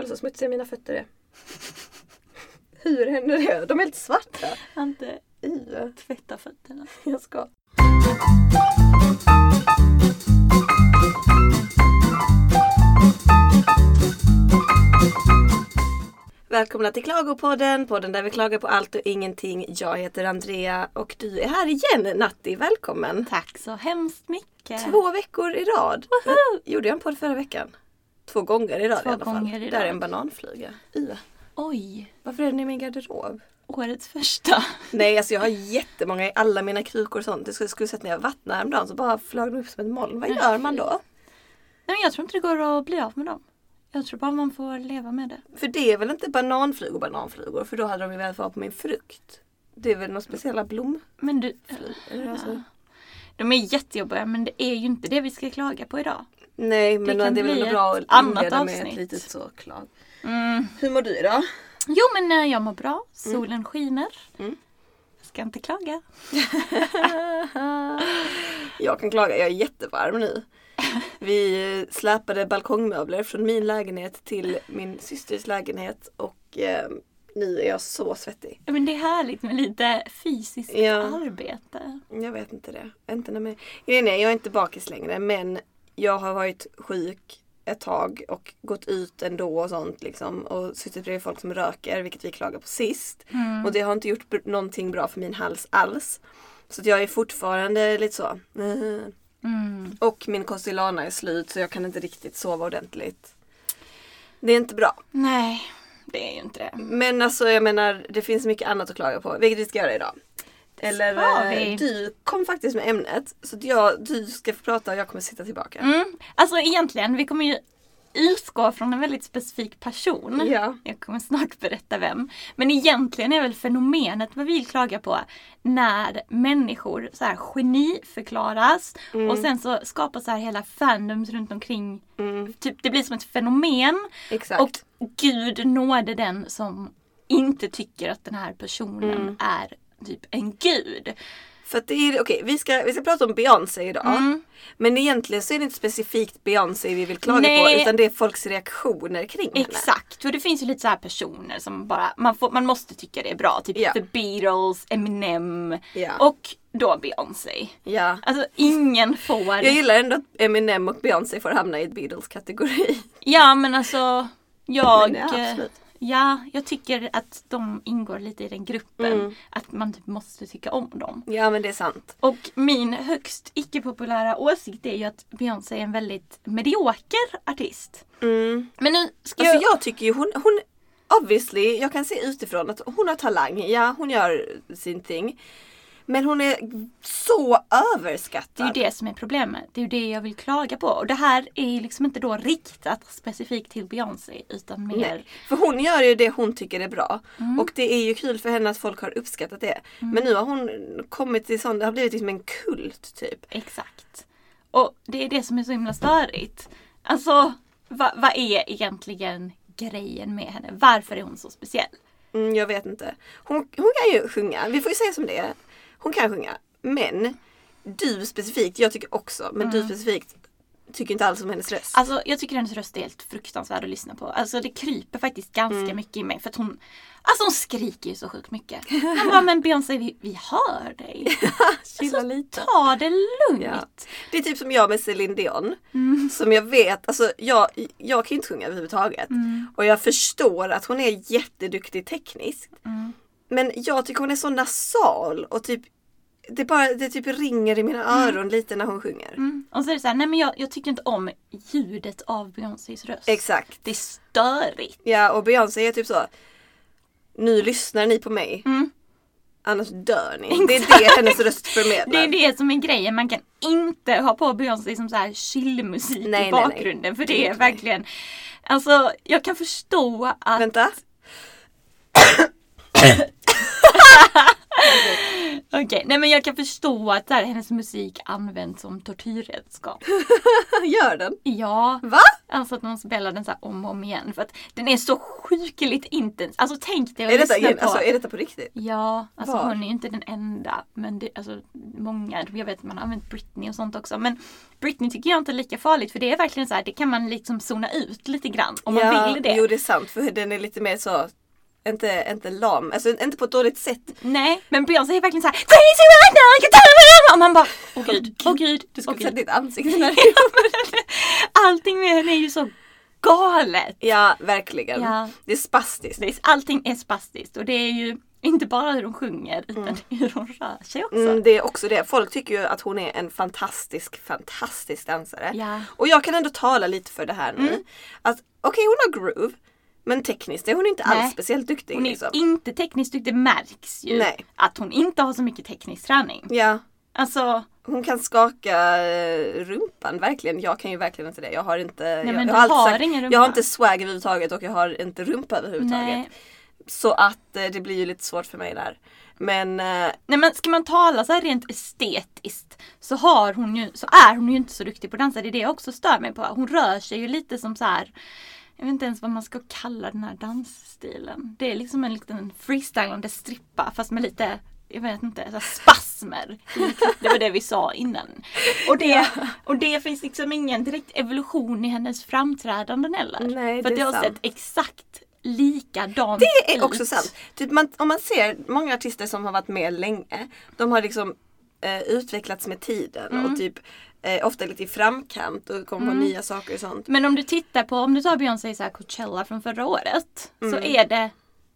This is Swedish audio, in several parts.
Kolla så smutsiga mina fötter är. Hur händer det? De är helt svarta. Inte I. tvätta fötterna. Jag ska. Välkomna till Klagopodden, podden där vi klagar på allt och ingenting. Jag heter Andrea och du är här igen Natti, välkommen! Tack så hemskt mycket. Två veckor i rad. Gjorde jag en podd förra veckan? Två gånger i rad Två i alla fall. gånger i Där är rad. en bananfluga. Y. Oj, Varför är den i min garderob? årets första. Nej, alltså jag har jättemånga i alla mina krukor och sånt. Jag skulle, skulle sett när jag vattnade häromdagen så bara flög de upp som ett moln. Vad gör man då? Nej, men jag tror inte det går att bli av med dem. Jag tror bara man får leva med det. För det är väl inte bananflugor bananflugor för då hade de ju velat vara på min frukt. Det är väl några speciella blomflugor? Men du, Alltså. de är jättejobbiga men det är ju inte det vi ska klaga på idag. Nej men Det det, är väl bra att annat inleda med ett litet så klag. Mm. Hur mår du idag? Jo men eh, jag mår bra, solen skiner. Mm. Jag ska inte klaga. Jag kan klaga, jag är jättevarm nu. Vi eh, släpade balkongmöbler från min lägenhet till min systers lägenhet och eh, nu är jag så svettig. Men det är härligt med lite fysiskt Ja. arbete. Jag vet inte det. Inte när mig. Nej, nej, jag är inte bakis längre men jag har varit sjuk ett tag och gått ut ändå och sånt liksom och suttit bredvid folk som röker vilket vi klagade på sist. Mm. Och det har inte gjort någonting bra för min hals alls. Så jag är fortfarande lite så. eh. Mm. Och min Costilana är slut så jag kan inte riktigt sova ordentligt. Det är inte bra. Nej, det är ju inte det. Men alltså jag menar det finns mycket annat att klaga på. Vilket vi ska göra idag. Eller eh, du kom faktiskt med ämnet. Så att jag, du ska få prata och jag kommer sitta tillbaka. Mm. Alltså egentligen, vi kommer ju utgå från en väldigt specifik person. Ja. Jag kommer snart berätta vem. Men egentligen är väl fenomenet vad vi vill klaga på när människor så här geniförklaras och sen så skapas så här hela fandoms runt omkring. Mm, Typ, det blir som ett fenomen exakt. och Gud nådde den som inte tycker att den här personen Mm. är typ en gud. För att det är, okej vi, ska, vi ska prata om Beyoncé idag. Mm. Men egentligen så är det inte specifikt Beyoncé vi vill klaga Nej. på utan det är folks reaktioner kring henne. Exakt, för det finns ju lite så här personer som bara, man, får, man måste tycka det är bra. Typ Ja. The Beatles, Eminem Ja. och då Beyoncé. ja. Alltså ingen får... Jag gillar ändå att Eminem och Beyoncé får hamna i ett Beatles-kategori. Ja men alltså, jag... Men ja, absolut. Ja, jag tycker att de ingår lite i den gruppen. Mm. Att man typ måste tycka om dem. Ja men det är sant. Och min högst icke-populära åsikt är ju att Beyoncé är en väldigt medioker artist. Mm. Men nu ska Alltså jag... jag tycker ju hon, hon obviously, jag kan se utifrån att hon har talang. Ja, hon gör sin ting. Men hon är så Det är överskattad. ju det som är problemet. Det är ju det jag vill klaga på. Och det här är liksom inte då riktat specifikt till Beyoncé utan mer... Nej. För hon gör ju det hon tycker är bra. Mm. Och det är ju kul för henne att folk har uppskattat det. Men nu har hon kommit till sån, det har blivit liksom en kult typ. Exakt. Och det är det som är så himla störigt. Alltså, vad vad är egentligen grejen med henne? Varför är hon så speciell? Mm, jag vet inte. Hon, hon kan ju sjunga, vi får ju säga som det är. Hon kan sjunga. Men du specifikt, jag tycker också, men du specifikt tycker inte alls om hennes röst. Alltså jag tycker hennes röst är helt fruktansvärd att lyssna på. Alltså det kryper faktiskt ganska mycket i mig för att hon Alltså hon skriker ju så sjukt mycket. Man bara, men Beyoncé vi, vi hör dig. Alltså, lite. ta det lugnt. Ja. Det är typ som jag med Celine Dion. Mm. Som jag vet, alltså jag, jag kan ju inte sjunga överhuvudtaget. Mm. Och jag förstår att hon är jätteduktig tekniskt. Mm. Men jag tycker hon är så nasal och typ det, bara, det typ ringer i mina öron lite när hon sjunger. Mm. Och så är det så här, nej men jag, jag tycker inte om ljudet av Beyoncés röst. Exakt. Det är störigt. Ja och Beyoncé är typ så. Nu lyssnar ni på mig. Mm. Annars dör ni. Det är det hennes röst förmedlar. Det är det som är grejen, man kan inte ha på Beyoncé som så här chillmusik Nej, nej, i nej. bakgrunden. För det är nej. verkligen, alltså jag kan förstå att Vänta. Okej, nej men jag kan förstå att där, hennes musik används som tortyrredskap. Gör den? Ja, Va? alltså att man spelar den så här om och om igen. För att den är så sjukligt intens. Alltså tänk dig att Är detta, lyssna gen- på. alltså, är detta på riktigt? Ja, alltså Var? hon är ju inte den enda. Men det, alltså, många, jag vet att man har använt Britney och sånt också. Men Britney tycker jag inte är lika farligt för det är verkligen så här, det kan man liksom zona ut lite grann om man vill det. Jo det är sant för den är lite mer så inte, inte lam, alltså inte på ett dåligt sätt. Nej, men Beyoncé är verkligen så här crazy right now, you tell me!" och man bara åh gud, åh gud, Du skulle sätta ditt ansikte där. Allting med henne är ju så galet. Ja, verkligen. Ja. Det är spastiskt. Allting är spastiskt och det är ju inte bara hur hon sjunger utan hur hon rör sig också. Mm, det är också det. Folk tycker ju att hon är en fantastisk, fantastisk dansare. Ja. Och jag kan ändå tala lite för det här nu. Mm. Att okej hon har groove. Men tekniskt är hon inte Nej. alls speciellt duktig. Hon är liksom. inte tekniskt duktig, det märks ju Nej. att hon inte har så mycket teknisk träning. Ja, Alltså, hon kan skaka eh, rumpan verkligen. Jag kan ju verkligen inte det. Jag har inte, jag, men jag du har, har sagt, ingen rumpa. jag har inte swag överhuvudtaget och jag har inte rumpa överhuvudtaget. nej. Så att eh, det blir ju lite svårt för mig där. Men eh, Nej men ska man tala så här rent estetiskt så, har hon ju, så är hon ju inte så duktig på att dansa. Det är det jag också stör mig på. Hon rör sig ju lite som så här. Jag vet inte ens vad man ska kalla den här dansstilen. Det är liksom en liten freestylande strippa fast med lite jag vet inte, så spasmer. Det var det vi sa innan. Och det, och det finns liksom ingen direkt evolution i hennes framträdanden heller. Nej, För det det har sant. sett exakt likadant Det är ut. också sant. Typ man, om man ser många artister som har varit med länge. De har liksom eh, utvecklats med tiden Mm. och typ eh, ofta lite i framkant och kommer på nya saker och sånt. Men om du tittar på, om du tar Beyoncé så här Coachella från förra året. Så Mm. är det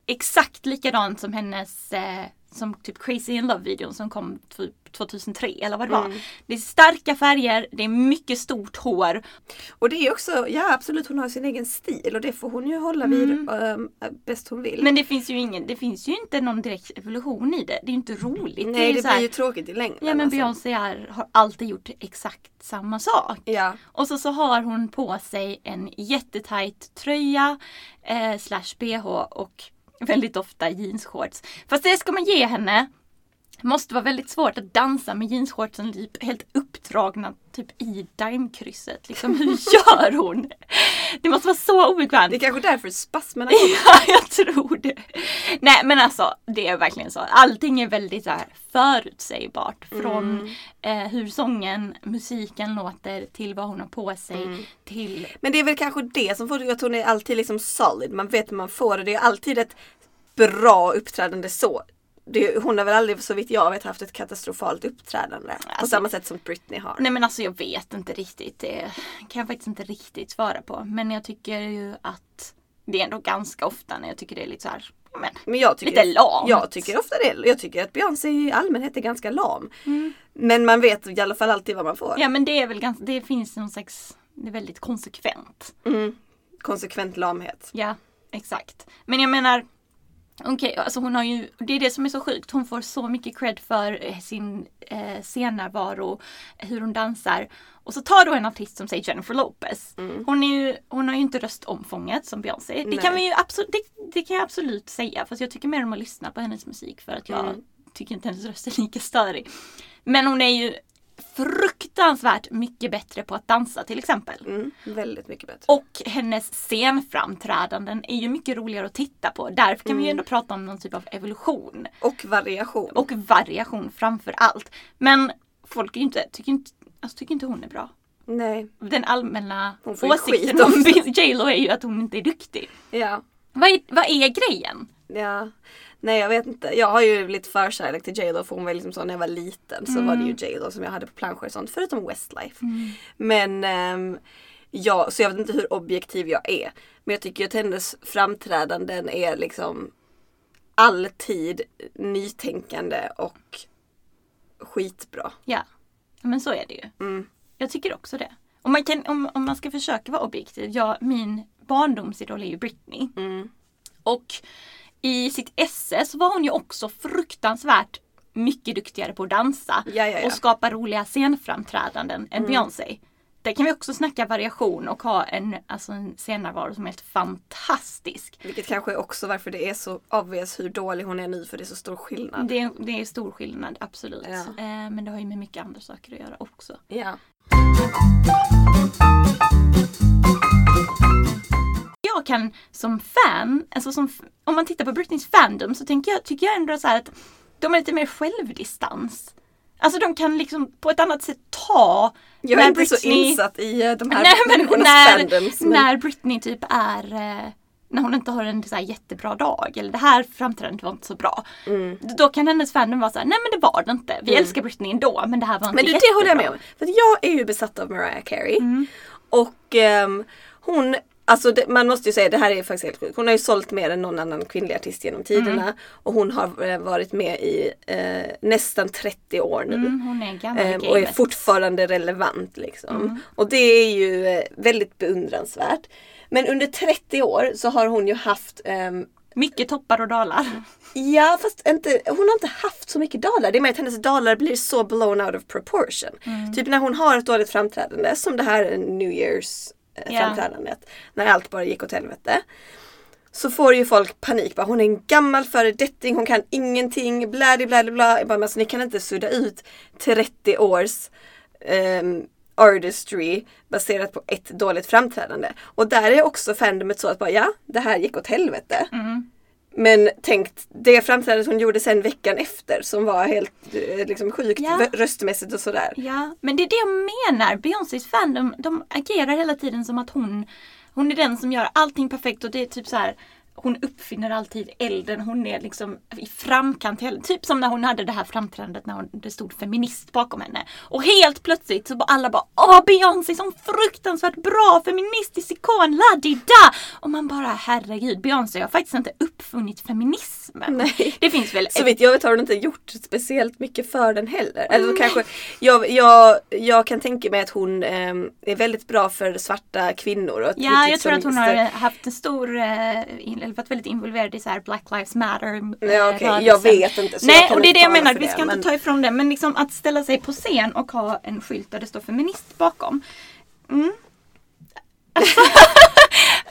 exakt likadant som hennes eh, som typ Crazy in Love-videon som kom typ 2003 eller vad det var. Mm. Det är starka färger, det är mycket stort hår. Och det är också, ja absolut hon har sin egen stil och det får hon ju hålla vid Mm. ehm, bäst hon vill. Men det finns ju ingen, det finns ju inte någon direkt evolution i det. Det är ju inte roligt. det Nej det här, blir ju tråkigt i längden. Ja men alltså. Beyoncé är, har alltid gjort exakt samma sak. Ja. Och så, så har hon på sig en jättetajt tröja eh, slash bh och väldigt ofta jeansshorts. Fast det ska man ge henne. Det måste vara väldigt svårt att dansa med jeansshortsen typ helt uppdragna typ i daimkrysset. Liksom, hur gör hon? Det måste vara så obekvämt. Det är kanske därför spasmerna kommer. Ja, jag tror det. Nej men alltså det är verkligen så. Allting är väldigt så här förutsägbart. Från Mm. eh, hur sången, musiken låter till vad hon har på sig. Mm. Till... Men det är väl kanske det som får att hon är alltid liksom solid. Man vet hur man får det. Det är alltid ett bra uppträdande så. Det, hon har väl aldrig så vitt jag vet haft ett katastrofalt uppträdande. på Alltså- samma sätt som Britney har. Nej men alltså jag vet inte riktigt. Det kan jag faktiskt inte riktigt svara på. Men jag tycker ju att det är ändå ganska ofta när jag tycker det är lite så här. Men, Men jag tycker, lite lamt. Jag tycker ofta det. Jag tycker att Beyoncé i allmänhet är ganska lam. Mm. Men man vet i alla fall alltid vad man får. Ja men det är väl ganska, det finns någon slags, det är väldigt konsekvent. Mm. Konsekvent lamhet. Ja, exakt. Men jag menar, okej, alltså hon har ju, det är det som är så sjukt. Hon får så mycket cred för eh, sin eh, scennärvaro, hur hon dansar. Och så tar då en artist som säger Jennifer Lopez. Hon, är ju, hon har ju inte röstomfånget som Beyoncé. Det Nej. kan, vi ju absolut, det, det kan jag absolut säga. Fast jag tycker mer om att lyssna på hennes musik för att jag Mm. tycker inte hennes röst är lika störig. Men hon är ju fruktansvärt mycket bättre på att dansa till exempel. Mm. Väldigt mycket bättre. Och hennes scenframträdanden är ju mycket roligare att titta på. Därför kan vi ju ändå prata om någon typ av evolution. Och variation. Och variation framför allt. Men folk inte, tycker inte, alltså tycker inte hon är bra. Nej. Den allmänna åsikten om också. J Lo är ju att hon inte är duktig. Ja. Vad är, vad är grejen? Ja. Nej jag vet inte. Jag har ju lite förkärlek till J Lo för hon var liksom så när jag var liten så var det ju J Lo som jag hade på planscher och sånt. Förutom Westlife. Men ehm, ja, så jag vet inte hur objektiv jag är. Men jag tycker att hennes framträdanden är liksom alltid nytänkande och skitbra. Ja, men så är det ju. Mm. Jag tycker också det. Om man, kan, om, om man ska försöka vara objektiv. Ja, min barndomsidol är ju Britney. Mm. Och i sitt esse så var hon ju också fruktansvärt mycket duktigare på att dansa Ja, ja, ja. och skapa roliga scenframträdanden än Beyoncé. där kan vi också snacka variation och ha en, alltså en scenärvaro som är helt fantastisk. Vilket kanske är också varför det är så obvious hur dålig hon är nu för det är så stor skillnad. Det, är- det är stor skillnad, absolut. Ja. Eh, men det har ju med mycket andra saker att göra också. Ja. Jag kan som fan, alltså som, om man tittar på Britneys fandom så tänker jag, tycker jag ändå så här att de har lite mer självdistans. Alltså de kan liksom på ett annat sätt ta Jag är inte så Britney- insatt i eh, de här Nej men människornas när, fandoms. Men... när Britney typ är eh, när hon inte har en så jättebra dag eller det här framträdandet var inte så bra. Mm. Då kan hennes fandom vara såhär, nej men det var det inte. Vi älskar Britney ändå men det här var inte Men du, det jättebra. håller jag med om. För jag är ju besatt av Mariah Carey. Mm. Och ehm, hon, alltså det, man måste ju säga det här är faktiskt helt sjukt. Hon har ju sålt mer än någon annan kvinnlig artist genom tiderna. Mm. Och hon har eh, varit med i eh, nästan 30 år nu. Mm, hon är gammal i Ehm, och är fortfarande relevant liksom. Mm. Och det är ju eh, väldigt beundransvärt. Men under 30 år så har hon ju haft ehm, Mycket toppar och dalar. Ja fast inte, hon har inte haft så mycket dalar. Det är mer att hennes dalar blir så blown out of proportion. Mm. Typ när hon har ett dåligt framträdande som det här New Year's Ja. framträdandet. När allt bara gick åt helvete. Så får ju folk panik. Bara, hon är en gammal föredetting, hon kan ingenting, bla bla bla bla. Jag bara, alltså, ni kan inte sudda ut 30 års ehm, artistry baserat på ett dåligt framträdande. Och där är också fandomet så att bara ja, det här gick åt helvete. Mm. Men tänkt det framträdandet hon gjorde sen veckan efter som var helt eh, liksom, sjukt Ja. röstmässigt och sådär. Ja, men det är det jag menar. Beyoncés fandom, de agerar hela tiden som att hon, hon är den som gör allting perfekt och det är typ så här. Hon uppfinner alltid elden, hon är liksom i framkant Typ som när hon hade det här framträdandet när hon, det stod feminist bakom henne. Och helt plötsligt så bara alla bara Åh Beyoncé som fruktansvärt bra feministisk ikon, la di da! Och man bara herregud, Beyoncé har faktiskt inte uppfunnit feminismen. Nej. Det finns väl Så vitt jag vet har hon inte gjort speciellt mycket för den heller. Eller så kanske, jag, jag, jag kan tänka mig att hon ehm, är väldigt bra för svarta kvinnor. Ja, jag tror att hon har haft en stor, eh, eller varit väldigt involverad i så här Black Lives Matter eh, Ja, okej, rörelsen. jag vet inte, Nej, och det är det jag menar, vi det, ska men- inte ta ifrån det. Men liksom att ställa sig på scen och ha en skylt där det står feminist bakom. Mm. Alltså,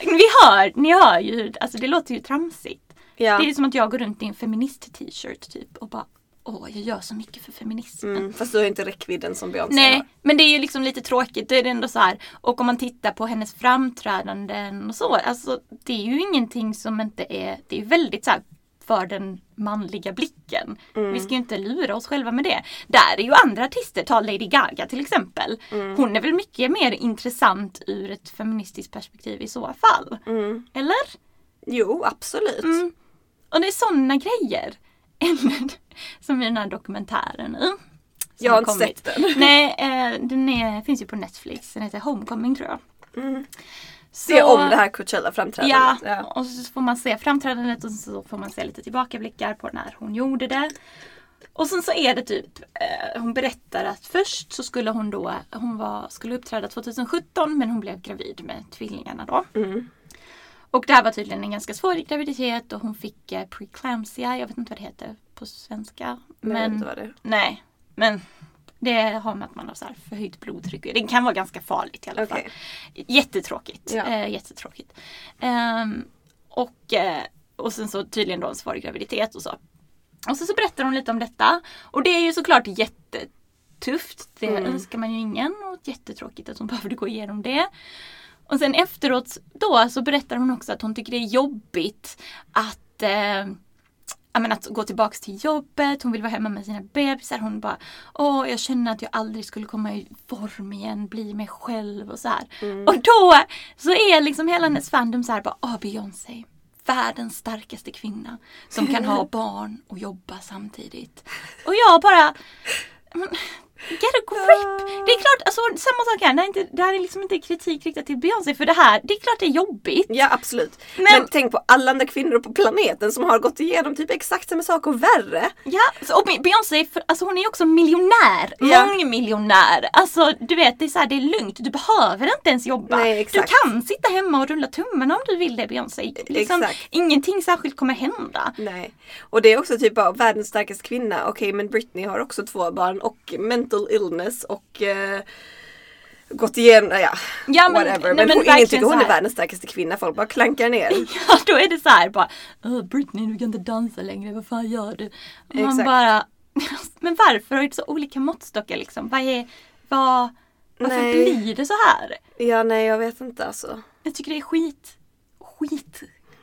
vi hör, ni hör ju, alltså det låter ju tramsigt. Ja. Det är som att jag går runt i en feminist-t-shirt typ och bara Åh, jag gör så mycket för feminismen. Mm, fast du har inte räckvidden som Beyoncé Nej, har. men det är ju liksom lite tråkigt. Då är det ändå så här. Och om man tittar på hennes framträdanden och så. Alltså det är ju ingenting som inte är, det är väldigt så här för den manliga blicken. Vi ska ju inte lura oss själva med det. Där är ju andra artister, ta Lady Gaga till exempel. Hon är väl mycket mer intressant ur ett feministiskt perspektiv i så fall. Mm. Eller? Jo, absolut. Mm. Och det är sådana grejer. Eller som i den här dokumentären nu. som Jag har inte kommit. sett den. Nej, eh, den är, finns ju på Netflix. Den heter Homecoming tror jag. Mm. Så, Se om det här Coachella-framträdandet. Ja, och så får man se framträdandet och så får man se lite tillbakablickar på när hon gjorde det. Och sen så är det typ, eh, hon berättar att först så skulle hon då, hon var, skulle uppträda 2017 men hon blev gravid med tvillingarna då. Mm. Och det här var tydligen en ganska svår graviditet och hon fick eh, preeclampsia, jag vet inte vad det heter på svenska. Men vad det är. nej, men det har med att man har så här förhöjt blodtryck. Det kan vara ganska farligt i alla fall. Okej. Jättetråkigt. Ja. Eh, jättetråkigt. Ehm, och, eh, och sen så tydligen då en svår graviditet och så. Och så, så berättar hon lite om detta. Och det är ju såklart jättetufft. Det Mm. önskar man ju ingen. Och jättetråkigt att hon behövde gå igenom det. Och sen efteråt då så berättar hon också att hon tycker det är jobbigt att eh, men att gå tillbaks till jobbet, hon vill vara hemma med sina bebisar. Hon bara, åh jag känner att jag aldrig skulle komma i form igen, bli mig själv och så här. Mm. Och då så är liksom hela hennes fandom så här bara, åh Beyoncé, världens starkaste kvinna som kan ha barn och jobba samtidigt. Och jag bara, get a grip! Det är klart, alltså samma sak här, är, inte, det här är liksom inte kritik riktad till Beyoncé för det här, det är klart det är jobbigt. Ja absolut. Men, Men- tänk på alla andra kvinnor på planeten som har gått igenom typ exakt samma sak och värre. Ja, så- och Beyoncé, för- alltså hon är ju också miljonär. Ja. Mångmiljonär. Alltså du vet, det är, så här, det är lugnt. Du behöver inte ens jobba. Nej, du exakt. kan sitta hemma och rulla tummarna om du vill det Beyoncé. Liksom, Exakt. ingenting särskilt kommer hända. Nej. Och det är också typ bara världens starkaste kvinna. Okej men Britney har också två barn och mental illness och eh, gått igenom, ja, Ja, men- whatever. nej, men hon, ingen tycker hon är världens starkaste kvinna. Folk bara klankar ner. Ja, då är det så här bara "Åh, Britney du kan inte dansa längre, vad fan gör du? Och man Exakt. bara Men varför har du så olika måttstockar liksom? Vad är, vad, varför Nej. blir det så här? Ja, nej jag vet inte alltså. Jag tycker det är skit, skit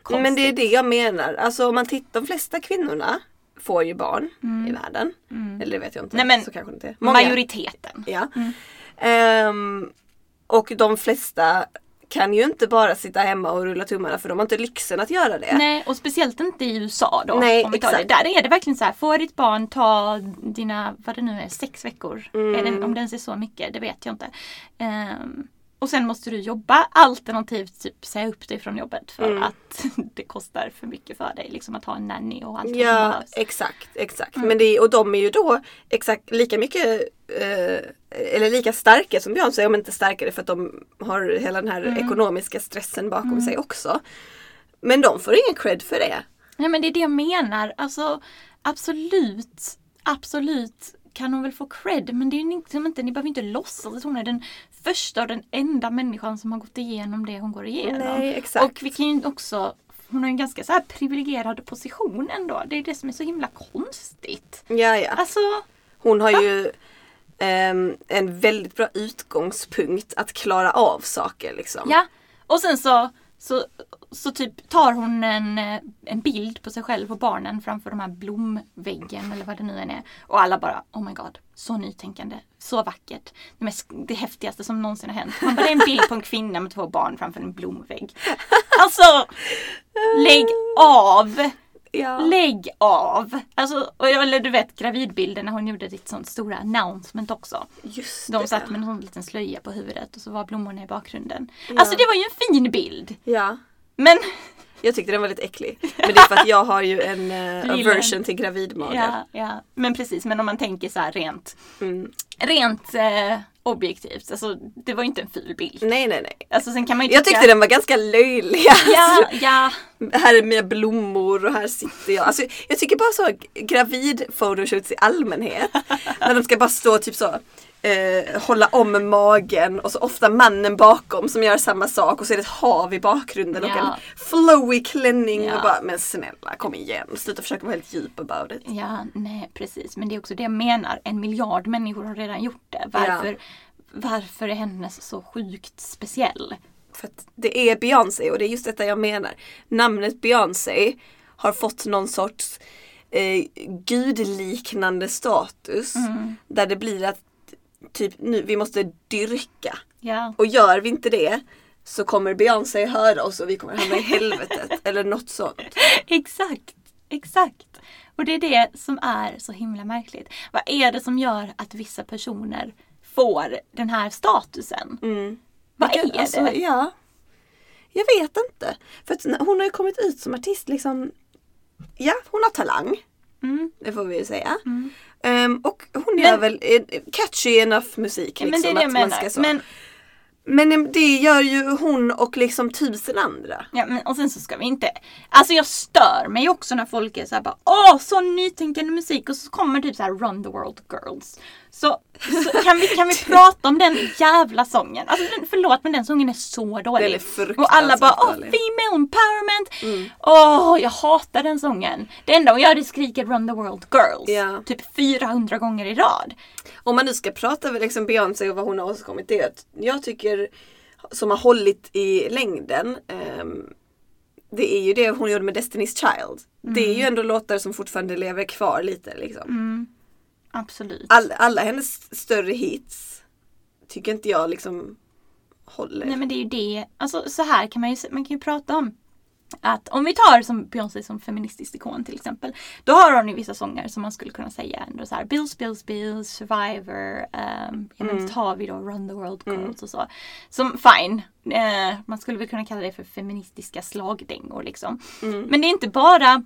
Men det är det jag menar. Alltså om man tittar, de flesta kvinnorna får ju barn i världen. Eller det vet jag inte. Mm. Nej, men så kanske det inte är. Majoriteten. Ja. Ehm, och de flesta kan ju inte bara sitta hemma och rulla tummarna för de har inte lyxen att göra det. Nej, och speciellt inte i USA då. Nej, om vi tar det. exakt. Där är det verkligen så här, får ditt barn ta dina, vad det nu är, sex veckor. Mm. Är det, om den är så mycket, det vet jag inte. Ehm, och sen måste du jobba alternativt typ säga upp dig från jobbet för Mm. att det kostar för mycket för dig. Liksom att ha en nanny och allt vad som Ja, behövs. exakt, exakt. Mm. Men det, är- och de är ju då exakt lika mycket eh, eller lika starka som Beyoncé, om inte starkare för att de har hela den här Mm. ekonomiska stressen bakom sig också. Men de får ingen cred för det. Nej men det är det jag menar. Alltså absolut, absolut kan hon väl få cred men det är liksom inte, ni behöver inte låtsas att hon är den första och den enda människan som har gått igenom det hon går igenom. Nej, exakt. Och vi kan ju också, hon har en ganska så här privilegierad position ändå. Det är det som är så himla konstigt. Ja, ja. Alltså, Hon har ju ehm, en väldigt bra utgångspunkt att klara av saker liksom. ja. Och sen så, så, så typ tar hon en, eh, en bild på sig själv och barnen framför de här blomväggen eller vad det nu än är. Och alla bara oh my god, så nytänkande, så vackert. Det, mest, det häftigaste som någonsin har hänt. Man bara, det är en bild på en kvinna med två barn framför en blomvägg. Alltså, lägg av! Ja. Lägg av! Alltså, och, eller du vet gravidbilden när hon gjorde ditt sånt stora announcement också. Just De det. satt med en sån liten slöja på huvudet och så var blommorna i bakgrunden. Alltså det var ju en fin bild. Ja. Men Jag tyckte den var lite äcklig. Men det är för att jag har ju en uh, aversion till gravidmage. Ja, ja. Men precis, men om man tänker så här rent, Mm. rent eh, objektivt. Alltså det var ju inte en ful bild. Nej, nej, nej. Alltså sen kan man ju Jag tycka- tyckte den var ganska löjlig. Ja, ja. Här är mina blommor och här sitter jag. Alltså, jag tycker bara så gravid-photoshoots i allmänhet. när de ska bara stå typ så. Eh, hålla om magen och så ofta mannen bakom som gör samma sak och så är det ett hav i bakgrunden och en flowy klänning och bara men snälla kom igen sluta försöka vara helt djup about it. Ja, nej precis. Men det är också det jag menar. En miljard människor har redan gjort det. Varför, varför är hennes så sjukt speciell? För att det är Beyoncé och det är just detta jag menar. Namnet Beyoncé har fått någon sorts eh, gudliknande status. Mm. Där det blir att typ nu, vi måste dyrka. Ja. Och gör vi inte det så kommer Beyoncé höra oss och vi kommer hamna i helvetet. eller något sånt. Exakt, exakt. Och det är det som är så himla märkligt. Vad är det som gör att vissa personer får den här statusen? Mm. Vad är alltså, det? Ja. Jag vet inte. För hon har ju kommit ut som artist liksom. Ja, hon har talang. Mm. Det får vi ju säga. Mm. Ehm, och hon Men- gör väl eh, catchy enough musik. Liksom, men det är det jag menar. Men, Men det gör ju hon och liksom tusen andra. ja, men, och sen så ska vi inte... Alltså jag stör mig också när folk är såhär bara Åh, så nytänkande musik och så kommer typ så här Run the World Girls. Så, så kan, vi, kan vi prata om den jävla sången? Alltså den, förlåt men den sången är så dålig. Den är och alla bara åh, female empowerment. Mm. Åh, jag hatar den sången. Det enda hon gör är skriker Run the World Girls. Ja. Typ 400 gånger i rad. Om man nu ska prata över liksom Beyoncé och vad hon har åstadkommit. Det jag tycker som har hållit i längden. ehm, det är ju det hon gjorde med Destiny's Child. Det är ju ändå låtar som fortfarande lever kvar lite liksom. Mm. Absolut. All, alla hennes större hits tycker inte jag liksom håller. Nej men det är ju det. Alltså så här kan man ju, man kan ju prata om. Att om vi tar som Beyoncé som feministisk ikon till exempel. Då har hon ju vissa sånger som man skulle kunna säga ändå så här Bills, Bills, Bills, Survivor. Um, ja men Mm. har vi då Run the World Girls Mm. och så. Som fine. Eh, man skulle väl kunna kalla det för feministiska slagdängor liksom. Mm. Men det är inte bara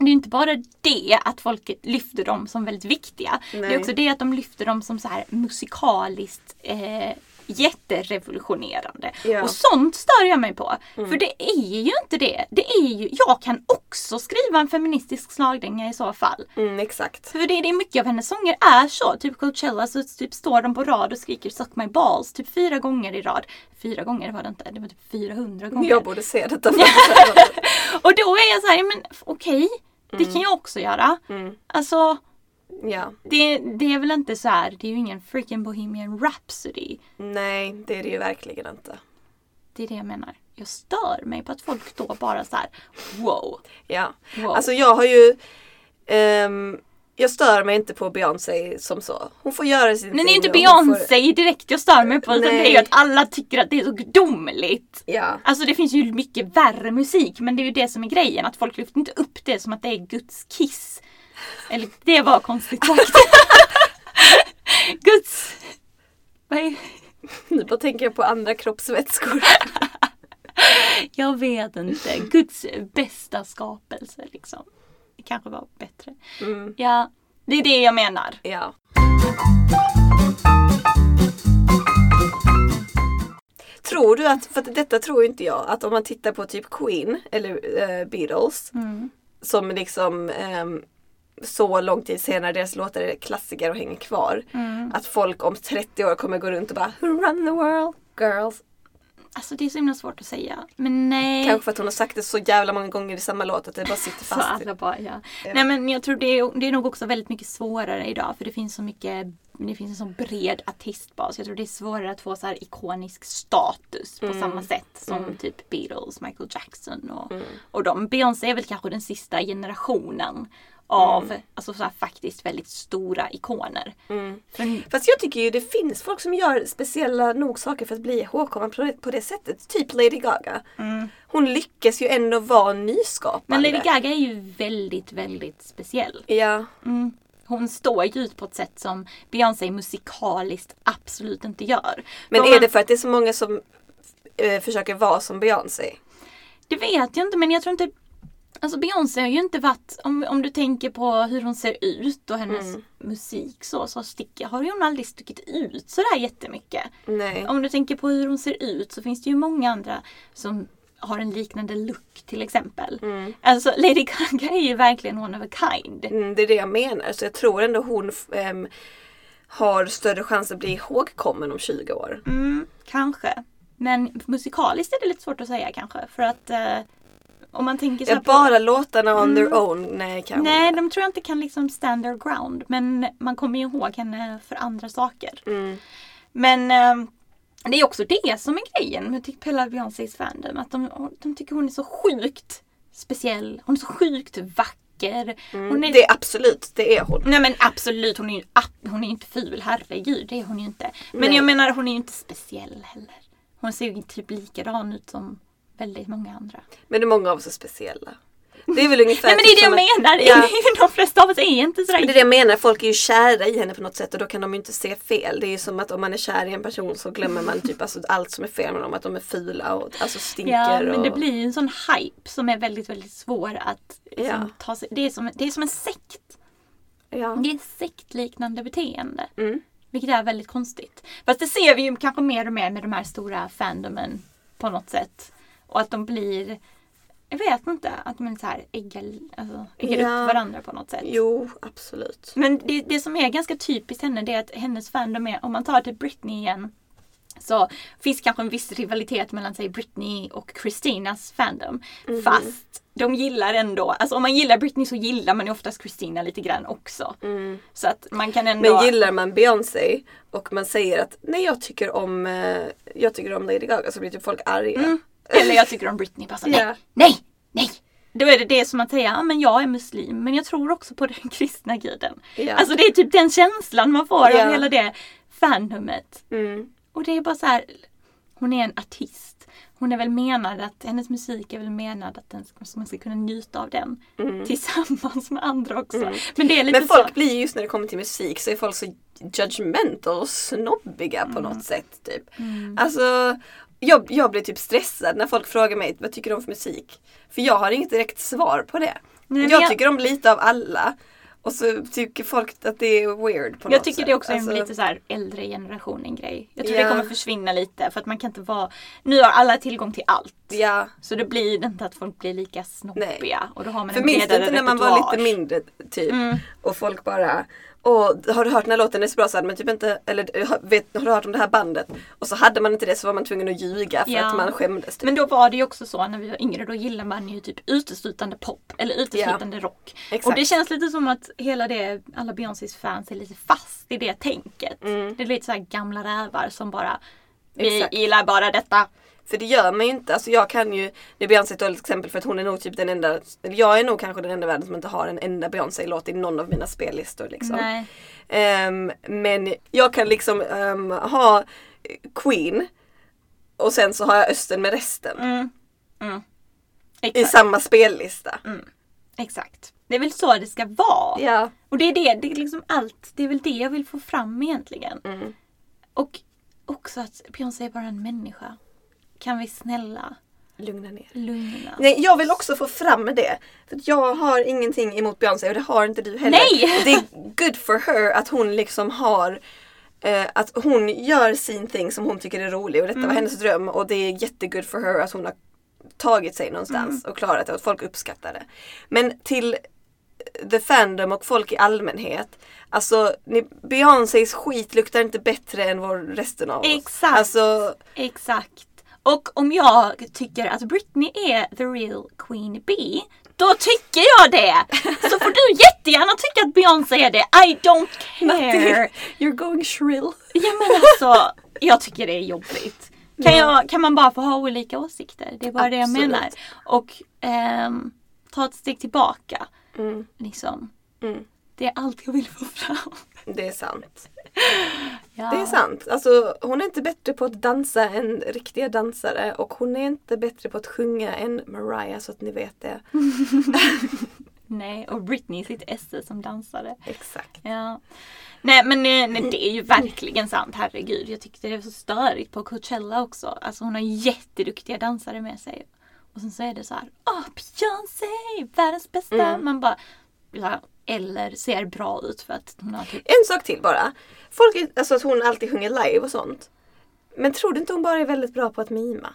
det är inte bara det att folket lyfter dem som väldigt viktiga. Det Nej. är också det att de lyfter dem som så här musikaliskt eh, jätterevolutionerande. Ja. Och sånt stör jag mig på. För det är ju inte det. Det är ju, jag kan också skriva en feministisk slagdänga i så fall. Mm, exakt. För det, det är mycket av hennes sånger är så. Typ Coachella så typ står de på rad och skriker Suck my balls typ fyra gånger i rad. Fyra gånger var det inte, det var typ 400 gånger. Jag borde se detta. Och då är jag så här, men okej, det kan jag också göra. Mm. Alltså, ja. det, det är väl inte så här, det är ju ingen freaking Bohemian Rhapsody. Nej, det är det ju verkligen inte. Det är det jag menar. Jag stör mig på att folk då bara så här, wow. Ja. wow. Alltså jag har ju ehm, Jag stör mig inte på Beyoncé som så. Hon får göra sin Men det är inte hon får- Beyoncé direkt jag stör mig på utan det är ju att alla tycker att det är så gudomligt. Ja. Alltså det finns ju mycket värre musik men det är ju det som är grejen att folk lyfter inte upp det som att det är Guds kiss. Eller det var konstigt sagt. Guds... Är... Nu bara tänker jag på andra kroppsvätskor. Jag vet inte. Guds bästa skapelse liksom. Det kanske var bättre. Mm. Ja, det är det jag menar. Ja. Tror du att, för detta tror inte jag, att om man tittar på typ Queen eller eh, Beatles Mm. som liksom ehm, så lång tid senare deras låtar är klassiker och hänger kvar. Mm. Att folk om 30 år kommer gå runt och bara Who run the world? Girls. Alltså det är så himla svårt att säga. Men nej. Kanske för att hon har sagt det så jävla många gånger i samma låt att det bara sitter fast. alla bara, ja. Ja. Nej men jag tror det är, det är nog också väldigt mycket svårare idag för det finns så mycket det finns en så bred artistbas. Jag tror det är svårare att få så här ikonisk status på Mm. samma sätt som Mm. typ Beatles, Michael Jackson och, Mm. och de. Beyoncé är väl kanske den sista generationen av Mm. alltså så faktiskt väldigt stora ikoner. Mm. För, Fast jag tycker ju det finns folk som gör speciella nog saker för att bli ihågkomna på det, på det sättet. Typ Lady Gaga. mm. Hon lyckas ju ändå vara nyskapande. Men Lady Gaga är ju väldigt, väldigt speciell. Ja. Mm. Hon står ju ut på ett sätt som Beyoncé musikaliskt absolut inte gör. Men För är man- det för att det är så många som eh, försöker vara som Beyoncé? Det vet jag inte men jag tror inte Alltså Beyoncé har ju inte varit, om, om du tänker på hur hon ser ut och hennes Mm. musik så, så sticker, har hon aldrig stuckit ut sådär jättemycket. Nej. Om du tänker på hur hon ser ut så finns det ju många andra som har en liknande look till exempel. Mm. Alltså Lady Gaga är ju verkligen one of a kind. Mm, det är det jag menar. Så jag tror ändå hon f- ehm, har större chans att bli ihågkommen om 20 år. Mm, kanske. Men musikaliskt är det lite svårt att säga kanske för att eh, om man tänker så Ja, här på- bara låtarna on their Mm. own. Nej, kanske Nej, de tror jag inte kan liksom stand their ground. Men man kommer ju ihåg henne för andra saker. Mm. Men eh, det är också det som är grejen med hela Beyoncés fandom. Att de, de tycker hon är så sjukt speciell. Hon är så sjukt vacker. Hon är, Det är absolut, det är hon. Nej men absolut, hon är ju hon är inte ful, herregud. Det är hon ju inte. Men Nej. jag menar, hon är ju inte speciell heller. Hon ser ju typ likadan ut som väldigt många andra. Men det är många av oss är speciella. Det är väl ungefär Nej men det är typ det jag menar. att- Ja. De flesta av oss är inte sådär Men det är det jag menar, folk är ju kära i henne på något sätt och då kan de ju inte se fel. Det är ju som att om man är kär i en person så glömmer man typ alltså allt som är fel med dem. Att de är fula och alltså stinker. Ja, men och... det blir ju en sån hype som är väldigt, väldigt svår att liksom, Ja. ta sig. Det är, som, det är som en sekt. Ja. Det är ett sektliknande beteende. Mm. Vilket är väldigt konstigt. Fast det ser vi ju kanske mer och mer med de här stora fandomen på något sätt. Och att de blir, jag vet inte, att de är så här äggar, alltså, äggar Ja. upp varandra på något sätt. Jo, absolut. Men det, det som är ganska typiskt henne det är att hennes fandom är, om man tar till Britney igen, så finns kanske en viss rivalitet mellan säg Britney och Christinas fandom. Mhm. Fast de gillar ändå, alltså om man gillar Britney så gillar man ju oftast Christina lite grann också. Mm. Så att man kan ändå... Men gillar man Beyoncé och man säger att nej jag tycker om, eh, jag tycker om Lady Gaga så blir typ folk arga. Mm. Eller jag tycker om Britney, bara så, nej, nej, nej. Då är det det som att säga, ja men jag är muslim men jag tror också på den kristna guden. Alltså det är typ den känslan man får av hela det fandomet. Mm. Och det är bara så här, hon är en artist. Hon är väl menad att, hennes musik är väl menad att den, man ska kunna njuta av den Mm. tillsammans med andra också. Mm. Men det är lite Men folk så. blir ju just när det kommer till musik så är folk så judgmental och snobbiga på något sätt. Typ. Mm. Alltså, jag, jag blir typ stressad när folk frågar mig vad tycker du om för musik? För jag har inget direkt svar på det. Nej, jag, jag- tycker om lite av alla. Och så tycker folk att det är weird på något Jag tycker sätt. det är också Alltså, en lite så här äldre generationen grej. Jag tror Ja. det kommer försvinna lite för att man kan inte vara... Nu har alla tillgång till allt. Ja, Så det blir inte att folk blir lika snobbiga. Och då har man för en minns inte när man var lite mindre typ? Mm. Och folk bara Åh, har du hört den här låten? Den är så bra så hade man typ inte, eller vet, har du hört om det här bandet? Och så hade man inte det så var man tvungen att ljuga för Ja. att man skämdes. Typ. Men då var det ju också så när vi var yngre, då gillar man ju typ uteslutande pop eller uteslutande rock. Exakt. Och det känns lite som att hela det, alla Beyoncés fans är lite fast i det tänket. Mm. Det är lite så här gamla rävar som bara Vi Exakt. gillar bara detta. För det gör man ju inte. Alltså jag kan ju, det är Beyoncé ett dåligt exempel för att hon är nog typ den enda, jag är nog kanske den enda i världen som inte har en enda Beyoncé-låt i någon av mina spellistor. Liksom. Nej. Ehm, men jag kan liksom ehm, ha Queen och sen så har jag Östen med resten. Mm. Mm. I samma spellista. Exakt. Det är väl så det ska vara. Ja. Och det är det, det är liksom allt. Det är väl det jag vill få fram egentligen. Mm. Och också att Beyoncé är bara en människa. Kan vi snälla Lugna ner. lugna? Nej, jag vill också få fram det. För jag har ingenting emot Beyoncé och det har inte du heller. Nej! Det är good for her att hon liksom har eh, att hon gör sin thing som hon tycker är rolig och detta Mm. var hennes dröm och det är jättegood for her att hon har tagit sig någonstans Mm. och klarat det och att folk uppskattar det. Men till the fandom och folk i allmänhet. Alltså Beyoncés skit luktar inte bättre än vår resten av oss. Exakt. Alltså, Exakt. Och om jag tycker att Britney är the real Queen Bee, då tycker jag det! Så får du jättegärna tycka att Beyoncé är det. I don't care. You're going shrill. Ja men alltså, jag tycker det är jobbigt. Kan, jag, kan man bara få ha olika åsikter? Det är bara det jag Absolut. menar. Och ehm, ta ett steg tillbaka. Mm, Liksom. mm. Det är allt jag vill få fram. Det är sant. Ja. Det är sant. Alltså, hon är inte bättre på att dansa än riktiga dansare och hon är inte bättre på att sjunga än Mariah så att ni vet det. Nej, och Britney sitt esse som dansare. Exakt. Ja. Nej men eh, nej, det är ju verkligen sant, herregud. Jag tyckte det var så störigt på Coachella också. Alltså hon har jätteduktiga dansare med sig. Och sen så är det så här, åh Beyoncé, världens bästa. Mm. Man bara, eller ser bra ut för att hon har typ En sak till bara. Folk, alltså att hon alltid sjunger live och sånt. Men tror du inte hon bara är väldigt bra på att mima?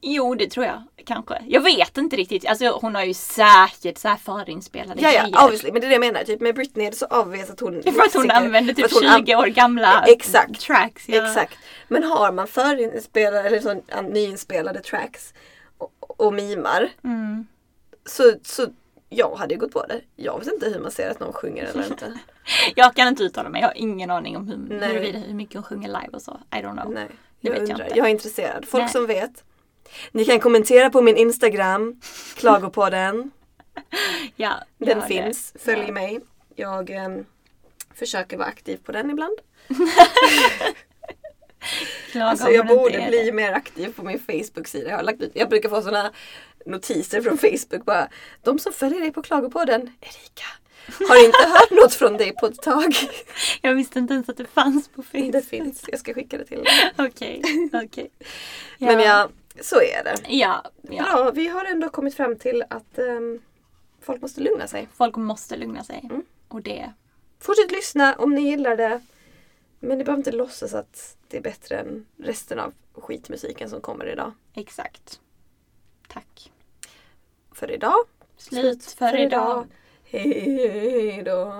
Jo det tror jag kanske. Jag vet inte riktigt. Alltså hon har ju säkert så här förinspelade Ja, ja, grejer. obviously. Men det är det jag menar. Typ med Britney är det så obvious att hon... För att hon använder typ hon an- 20 år gamla Exakt. tracks. Ja. Exakt. Men har man förinspelade eller an- nyinspelade tracks och, och mimar Mm. så, så jag hade ju gått på det. Jag vet inte hur man ser att någon sjunger eller inte. Jag kan inte uttala mig. Jag har ingen aning om hur, huruvida, hur mycket hon sjunger live och så. I don't know. Nej, Det jag vet jag undrar. inte. Jag är intresserad. Folk Nej. som vet. Ni kan kommentera på min Instagram, klagopodden. Ja, Den gör det. finns. Följ Ja. mig. Jag ehm, försöker vara aktiv på den ibland. Klaga Alltså jag borde bli mer aktiv på min Facebook-sida. Jag, har lagt ut, jag brukar få sådana notiser från Facebook bara. De som följer dig på klagopodden, Erika, har inte hört något från dig på ett tag. Jag visste inte ens att det fanns på Facebook. Det finns, jag ska skicka det till dig. Okej, okej. Men ja, så är det. Ja, ja. Bra, vi har ändå kommit fram till att ehm, folk måste lugna sig. Folk måste lugna sig. Mm. Och det, Fortsätt lyssna om ni gillar det. Men ni behöver inte låtsas att det är bättre än resten av skitmusiken som kommer idag. exakt. Tack. För idag. Slut för idag. Hej då.